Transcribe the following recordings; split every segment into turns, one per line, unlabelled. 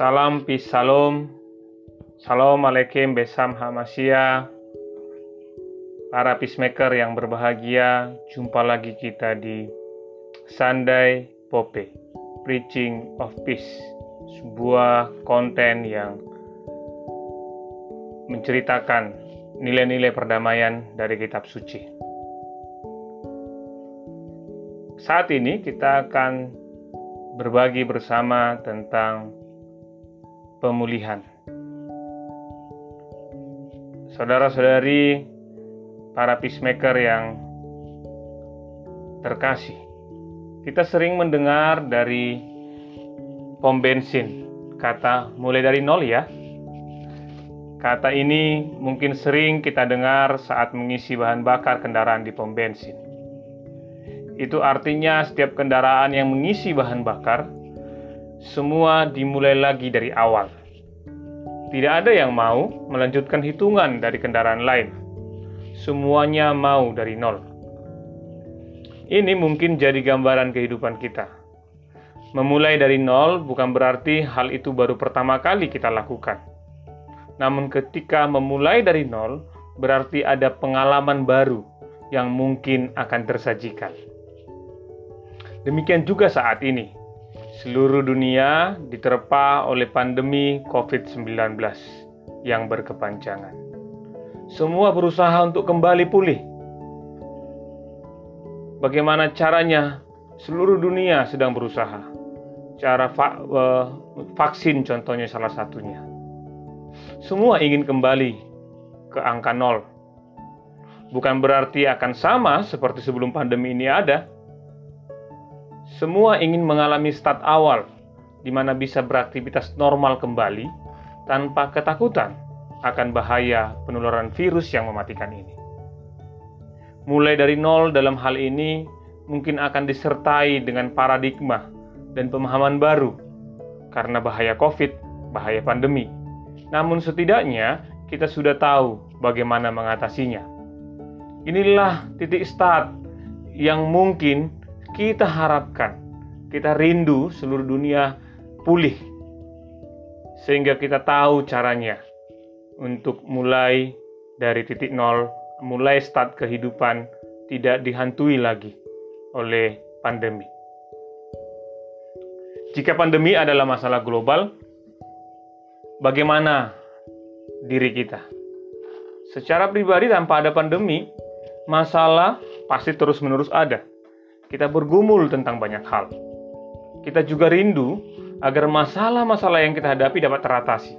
Salam peace salam. Salam alaikum besam hamasya. Para peacemaker yang berbahagia, jumpa lagi kita di Sunday Pope, Preaching of Peace, sebuah konten yang menceritakan nilai-nilai perdamaian dari kitab suci. Saat ini kita akan berbagi bersama tentang pemulihan. Saudara-saudari, para peacemaker yang terkasih, kita sering mendengar dari pom bensin kata mulai dari nol ya. Kata ini mungkin sering kita dengar saat mengisi bahan bakar kendaraan di pom bensin. Itu artinya setiap kendaraan yang mengisi bahan bakar semua dimulai lagi dari awal. Tidak ada yang mau melanjutkan hitungan dari kendaraan lain. Semuanya mau dari nol. Ini mungkin jadi gambaran kehidupan kita. Memulai dari nol bukan berarti hal itu baru pertama kali kita lakukan. Namun, ketika memulai dari nol, berarti ada pengalaman baru yang mungkin akan tersajikan. Demikian juga saat ini, seluruh dunia diterpa oleh pandemi COVID-19 yang berkepanjangan. Semua berusaha untuk kembali pulih. Bagaimana caranya? Seluruh dunia sedang berusaha. Cara va uh, vaksin contohnya salah satunya. Semua ingin kembali ke angka nol. Bukan berarti akan sama seperti sebelum pandemi ini ada, semua ingin mengalami start awal, di mana bisa beraktivitas normal kembali tanpa ketakutan akan bahaya penularan virus yang mematikan ini. Mulai dari nol dalam hal ini mungkin akan disertai dengan paradigma dan pemahaman baru karena bahaya COVID, bahaya pandemi. Namun setidaknya kita sudah tahu bagaimana mengatasinya. Inilah titik start yang mungkin kita harapkan, kita rindu seluruh dunia pulih, sehingga kita tahu caranya untuk mulai dari titik nol, mulai start kehidupan tidak dihantui lagi oleh pandemi. Jika pandemi adalah masalah global, bagaimana diri kita? Secara pribadi, tanpa ada pandemi, masalah pasti terus-menerus ada kita bergumul tentang banyak hal. Kita juga rindu agar masalah-masalah yang kita hadapi dapat teratasi,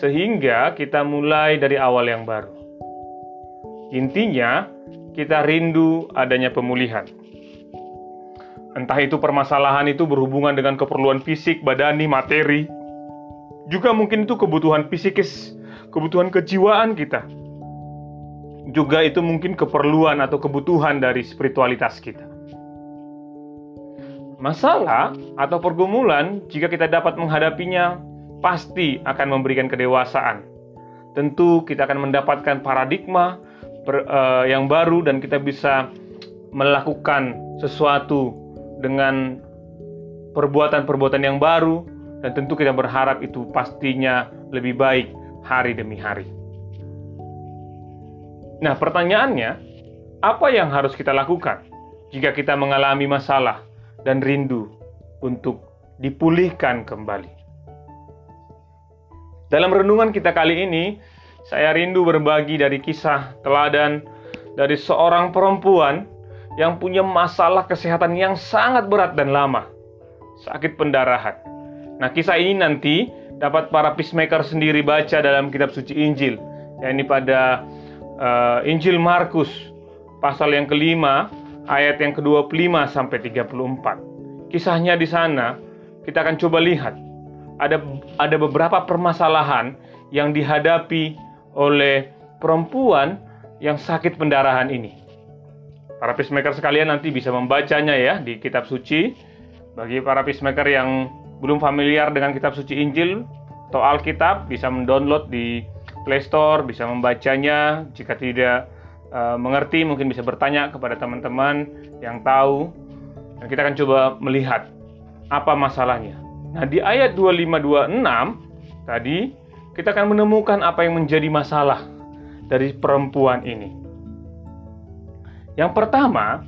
sehingga kita mulai dari awal yang baru. Intinya, kita rindu adanya pemulihan. Entah itu permasalahan itu berhubungan dengan keperluan fisik, badani, materi, juga mungkin itu kebutuhan fisikis, kebutuhan kejiwaan kita. Juga itu mungkin keperluan atau kebutuhan dari spiritualitas kita. Masalah atau pergumulan, jika kita dapat menghadapinya, pasti akan memberikan kedewasaan. Tentu, kita akan mendapatkan paradigma ber, uh, yang baru, dan kita bisa melakukan sesuatu dengan perbuatan-perbuatan yang baru, dan tentu kita berharap itu pastinya lebih baik hari demi hari. Nah, pertanyaannya, apa yang harus kita lakukan jika kita mengalami masalah dan rindu untuk dipulihkan kembali. Dalam renungan kita kali ini, saya rindu berbagi dari kisah teladan dari seorang perempuan yang punya masalah kesehatan yang sangat berat dan lama, sakit pendarahan. Nah, kisah ini nanti dapat para peacemaker sendiri baca dalam kitab suci Injil, yakni pada uh, Injil Markus pasal yang kelima ayat yang ke-25 sampai 34. Kisahnya di sana kita akan coba lihat ada ada beberapa permasalahan yang dihadapi oleh perempuan yang sakit pendarahan ini. Para peacemaker sekalian nanti bisa membacanya ya di kitab suci. Bagi para peacemaker yang belum familiar dengan kitab suci Injil atau Alkitab bisa mendownload di Play Store, bisa membacanya. Jika tidak uh, mengerti, mungkin bisa bertanya kepada teman-teman yang tahu, dan kita akan coba melihat apa masalahnya. Nah, di ayat 2526 tadi kita akan menemukan apa yang menjadi masalah dari perempuan ini. Yang pertama,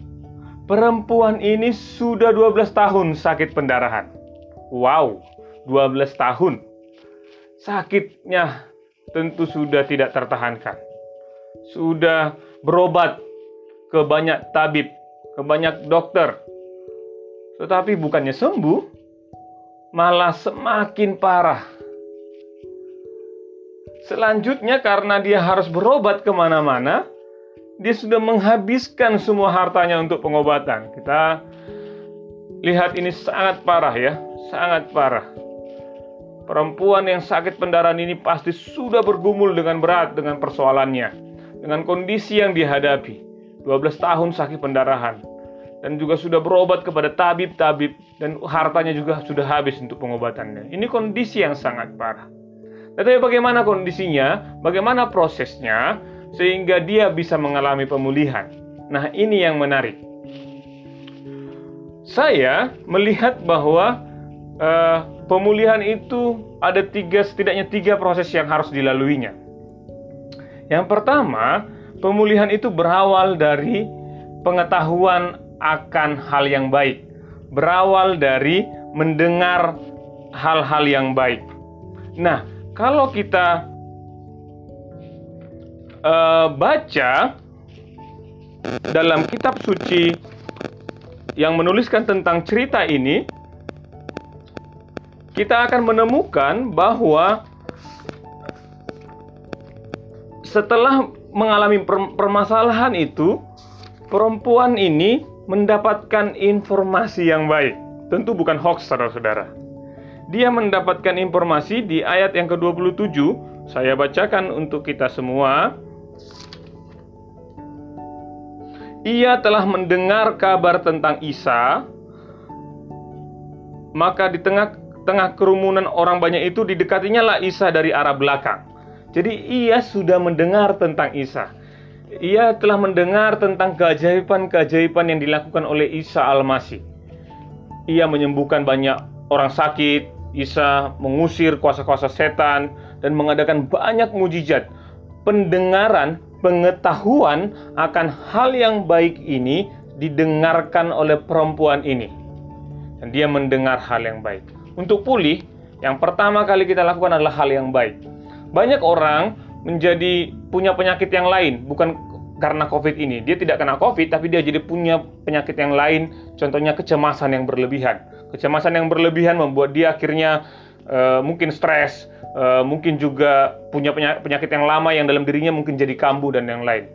perempuan ini sudah 12 tahun sakit pendarahan. Wow, 12 tahun. Sakitnya tentu sudah tidak tertahankan. Sudah berobat ke banyak tabib, ke banyak dokter. Tetapi bukannya sembuh, malah semakin parah. Selanjutnya karena dia harus berobat ke mana-mana, dia sudah menghabiskan semua hartanya untuk pengobatan. Kita lihat ini sangat parah ya, sangat parah. Perempuan yang sakit pendarahan ini pasti sudah bergumul dengan berat dengan persoalannya, dengan kondisi yang dihadapi. 12 tahun sakit pendarahan, dan juga sudah berobat kepada tabib-tabib dan hartanya juga sudah habis untuk pengobatannya. Ini kondisi yang sangat parah. Tetapi bagaimana kondisinya, bagaimana prosesnya, sehingga dia bisa mengalami pemulihan. Nah, ini yang menarik. Saya melihat bahwa uh, pemulihan itu ada tiga, setidaknya tiga proses yang harus dilaluinya. Yang pertama, pemulihan itu berawal dari pengetahuan akan hal yang baik, berawal dari mendengar hal-hal yang baik. Nah, kalau kita uh, baca dalam kitab suci yang menuliskan tentang cerita ini, kita akan menemukan bahwa setelah mengalami permasalahan itu, perempuan ini mendapatkan informasi yang baik. Tentu bukan hoax, saudara-saudara dia mendapatkan informasi di ayat yang ke-27. Saya bacakan untuk kita semua. Ia telah mendengar kabar tentang Isa, maka di tengah-tengah kerumunan orang banyak itu didekatinya lah Isa dari arah belakang. Jadi ia sudah mendengar tentang Isa. Ia telah mendengar tentang keajaiban-keajaiban yang dilakukan oleh Isa Al-Masih. Ia menyembuhkan banyak orang sakit, Isa mengusir kuasa-kuasa setan dan mengadakan banyak mujizat. Pendengaran, pengetahuan akan hal yang baik ini didengarkan oleh perempuan ini. Dan dia mendengar hal yang baik. Untuk pulih, yang pertama kali kita lakukan adalah hal yang baik. Banyak orang menjadi punya penyakit yang lain, bukan karena COVID ini. Dia tidak kena COVID, tapi dia jadi punya penyakit yang lain, contohnya kecemasan yang berlebihan Kecemasan yang berlebihan membuat dia akhirnya uh, mungkin stres, uh, mungkin juga punya penyakit yang lama yang dalam dirinya mungkin jadi kambuh dan yang lain.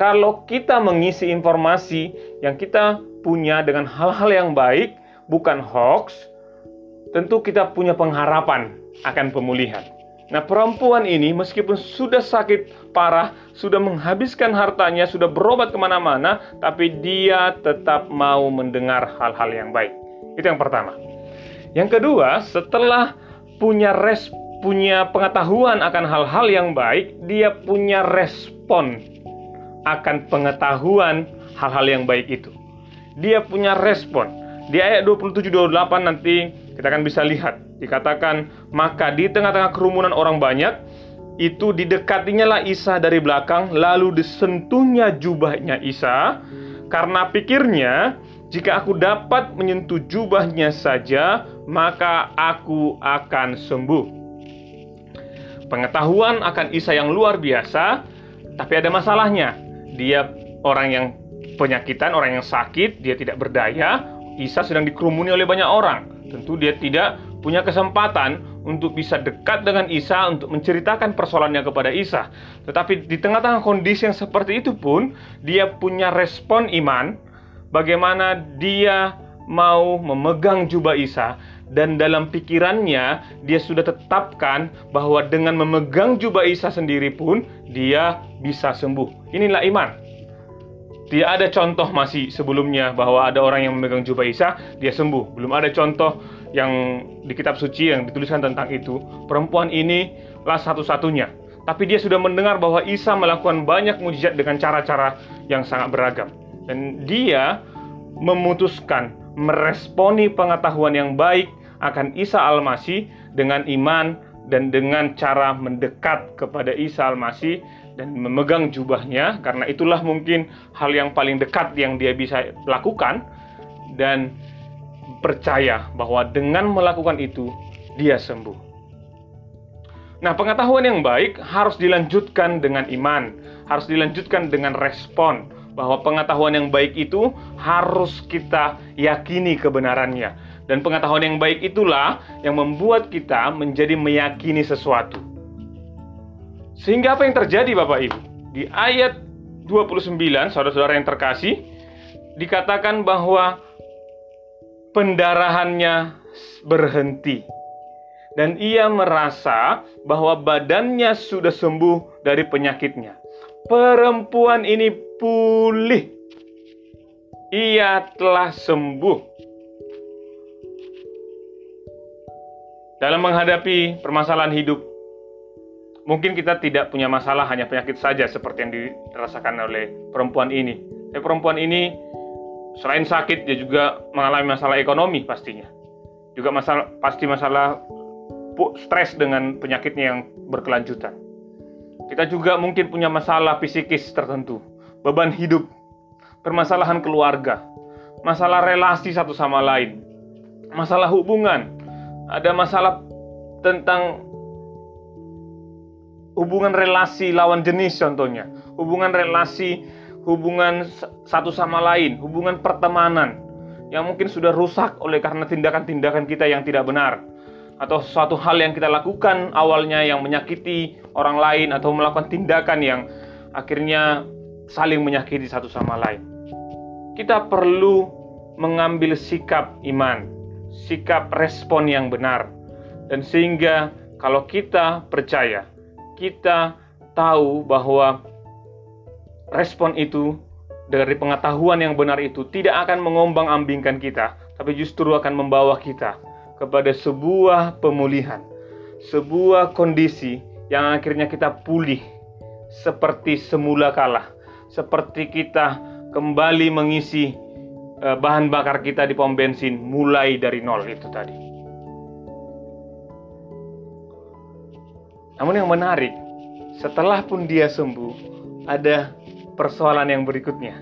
Kalau kita mengisi informasi yang kita punya dengan hal-hal yang baik, bukan hoax, tentu kita punya pengharapan akan pemulihan. Nah, perempuan ini meskipun sudah sakit parah, sudah menghabiskan hartanya, sudah berobat ke mana-mana, tapi dia tetap mau mendengar hal-hal yang baik. Itu yang pertama. Yang kedua, setelah punya res punya pengetahuan akan hal-hal yang baik, dia punya respon akan pengetahuan hal-hal yang baik itu. Dia punya respon. Di ayat 27-28 nanti kita akan bisa lihat. Dikatakan, maka di tengah-tengah kerumunan orang banyak, itu didekatinya lah Isa dari belakang, lalu disentuhnya jubahnya Isa, karena pikirnya jika aku dapat menyentuh jubahnya saja, maka aku akan sembuh. Pengetahuan akan Isa yang luar biasa, tapi ada masalahnya. Dia orang yang penyakitan, orang yang sakit, dia tidak berdaya. Isa sedang dikerumuni oleh banyak orang. Tentu dia tidak punya kesempatan untuk bisa dekat dengan Isa untuk menceritakan persoalannya kepada Isa. Tetapi di tengah-tengah kondisi yang seperti itu pun dia punya respon iman bagaimana dia mau memegang jubah Isa dan dalam pikirannya dia sudah tetapkan bahwa dengan memegang jubah Isa sendiri pun dia bisa sembuh. Inilah iman. Tidak ada contoh masih sebelumnya bahwa ada orang yang memegang jubah Isa dia sembuh. Belum ada contoh yang di kitab suci yang dituliskan tentang itu. Perempuan ini lah satu-satunya. Tapi dia sudah mendengar bahwa Isa melakukan banyak mujizat dengan cara-cara yang sangat beragam. Dan dia memutuskan meresponi pengetahuan yang baik akan Isa Al-Masih dengan iman dan dengan cara mendekat kepada Isa Al-Masih dan memegang jubahnya karena itulah mungkin hal yang paling dekat yang dia bisa lakukan dan percaya bahwa dengan melakukan itu dia sembuh. Nah, pengetahuan yang baik harus dilanjutkan dengan iman, harus dilanjutkan dengan respon bahwa pengetahuan yang baik itu harus kita yakini kebenarannya. Dan pengetahuan yang baik itulah yang membuat kita menjadi meyakini sesuatu. Sehingga apa yang terjadi Bapak Ibu? Di ayat 29, saudara-saudara yang terkasih, dikatakan bahwa pendarahannya berhenti dan ia merasa bahwa badannya sudah sembuh dari penyakitnya. Perempuan ini pulih. Ia telah sembuh. Dalam menghadapi permasalahan hidup, mungkin kita tidak punya masalah hanya penyakit saja seperti yang dirasakan oleh perempuan ini. Tapi perempuan ini selain sakit dia juga mengalami masalah ekonomi pastinya. Juga masalah pasti masalah stres dengan penyakitnya yang berkelanjutan. Kita juga mungkin punya masalah psikis tertentu, beban hidup, permasalahan keluarga, masalah relasi satu sama lain, masalah hubungan, ada masalah tentang hubungan relasi lawan jenis contohnya, hubungan relasi hubungan satu sama lain, hubungan pertemanan yang mungkin sudah rusak oleh karena tindakan-tindakan kita yang tidak benar atau suatu hal yang kita lakukan awalnya yang menyakiti orang lain atau melakukan tindakan yang akhirnya saling menyakiti satu sama lain. Kita perlu mengambil sikap iman, sikap respon yang benar. Dan sehingga kalau kita percaya, kita tahu bahwa respon itu dari pengetahuan yang benar itu tidak akan mengombang-ambingkan kita, tapi justru akan membawa kita kepada sebuah pemulihan, sebuah kondisi yang akhirnya kita pulih seperti semula kala, seperti kita kembali mengisi eh, bahan bakar kita di pom bensin mulai dari nol itu tadi. Namun yang menarik, setelah pun dia sembuh, ada persoalan yang berikutnya.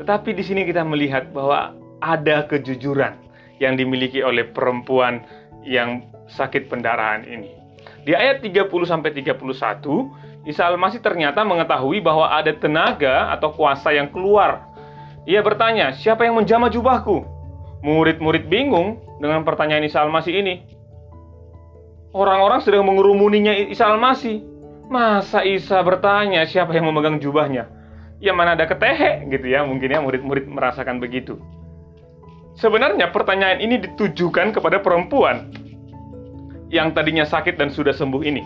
Tetapi di sini kita melihat bahwa ada kejujuran yang dimiliki oleh perempuan yang sakit pendarahan ini. Di ayat 30 sampai 31, Isa Al-Masih ternyata mengetahui bahwa ada tenaga atau kuasa yang keluar. Ia bertanya, "Siapa yang menjamah jubahku?" Murid-murid bingung dengan pertanyaan Isa Al-Masih ini. Orang-orang sedang mengerumuninya Isa Al-Masih. Masa Isa bertanya siapa yang memegang jubahnya? Ya mana ada ketehe gitu ya, mungkin ya murid-murid merasakan begitu. Sebenarnya pertanyaan ini ditujukan kepada perempuan yang tadinya sakit dan sudah sembuh ini.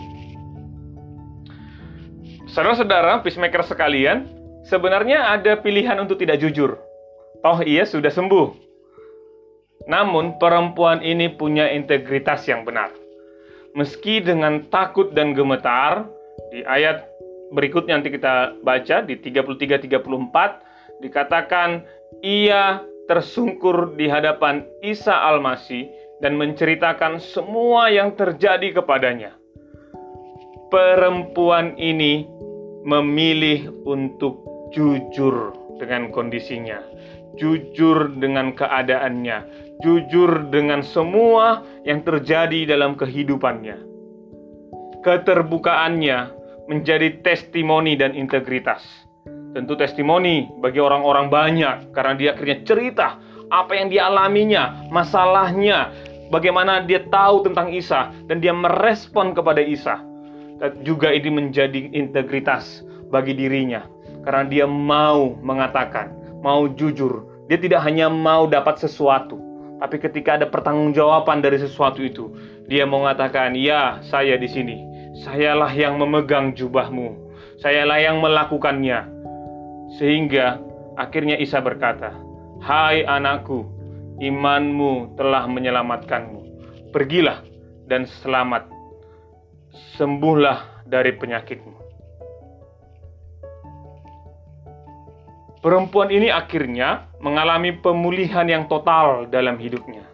Saudara-saudara, peacemaker sekalian, sebenarnya ada pilihan untuk tidak jujur. Toh ia sudah sembuh. Namun perempuan ini punya integritas yang benar. Meski dengan takut dan gemetar, di ayat berikutnya nanti kita baca di 33-34 dikatakan ia tersungkur di hadapan Isa Al-Masih dan menceritakan semua yang terjadi kepadanya. Perempuan ini memilih untuk jujur dengan kondisinya, jujur dengan keadaannya, jujur dengan semua yang terjadi dalam kehidupannya. Keterbukaannya menjadi testimoni dan integritas tentu testimoni bagi orang-orang banyak karena dia akhirnya cerita apa yang dia alaminya, masalahnya, bagaimana dia tahu tentang Isa dan dia merespon kepada Isa. Dan juga ini menjadi integritas bagi dirinya karena dia mau mengatakan, mau jujur. Dia tidak hanya mau dapat sesuatu, tapi ketika ada pertanggungjawaban dari sesuatu itu, dia mau mengatakan, "Ya, saya di sini. Sayalah yang memegang jubahmu. Sayalah yang melakukannya." Sehingga akhirnya Isa berkata, "Hai anakku, imanmu telah menyelamatkanmu. Pergilah dan selamat. Sembuhlah dari penyakitmu." Perempuan ini akhirnya mengalami pemulihan yang total dalam hidupnya.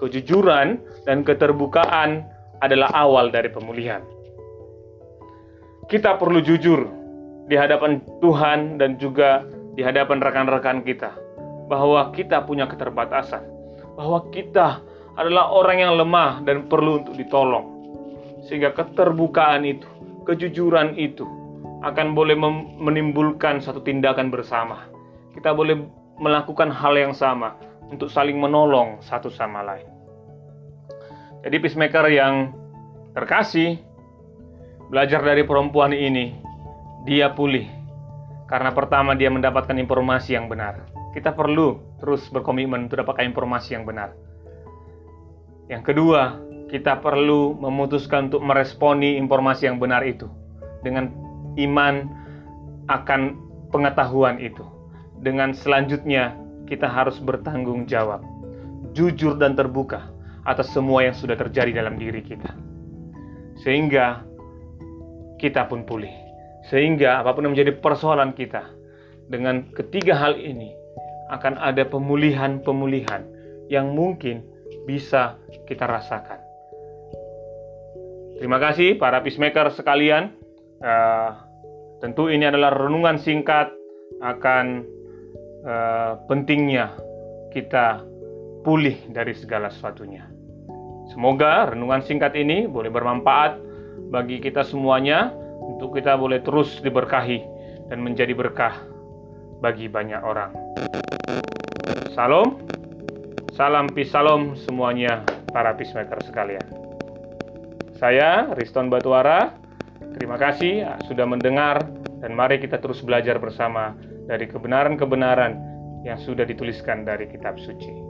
kejujuran dan keterbukaan adalah awal dari pemulihan. Kita perlu jujur di hadapan Tuhan dan juga di hadapan rekan-rekan kita bahwa kita punya keterbatasan, bahwa kita adalah orang yang lemah dan perlu untuk ditolong. Sehingga keterbukaan itu, kejujuran itu akan boleh menimbulkan satu tindakan bersama. Kita boleh melakukan hal yang sama untuk saling menolong satu sama lain. Jadi peacemaker yang terkasih belajar dari perempuan ini, dia pulih karena pertama dia mendapatkan informasi yang benar. Kita perlu terus berkomitmen untuk dapatkan informasi yang benar. Yang kedua, kita perlu memutuskan untuk meresponi informasi yang benar itu dengan iman akan pengetahuan itu. Dengan selanjutnya kita harus bertanggung jawab, jujur dan terbuka atas semua yang sudah terjadi dalam diri kita. Sehingga kita pun pulih. Sehingga apa pun yang menjadi persoalan kita, dengan ketiga hal ini akan ada pemulihan-pemulihan yang mungkin bisa kita rasakan. Terima kasih para peacemaker sekalian. Uh, tentu ini adalah renungan singkat akan uh, pentingnya kita pulih dari segala sesuatunya. Semoga renungan singkat ini boleh bermanfaat bagi kita semuanya untuk kita boleh terus diberkahi dan menjadi berkah bagi banyak orang. Salam, salam pisalom semuanya para peacemaker sekalian. Saya Riston Batuara, terima kasih sudah mendengar dan mari kita terus belajar bersama dari kebenaran-kebenaran yang sudah dituliskan dari kitab suci.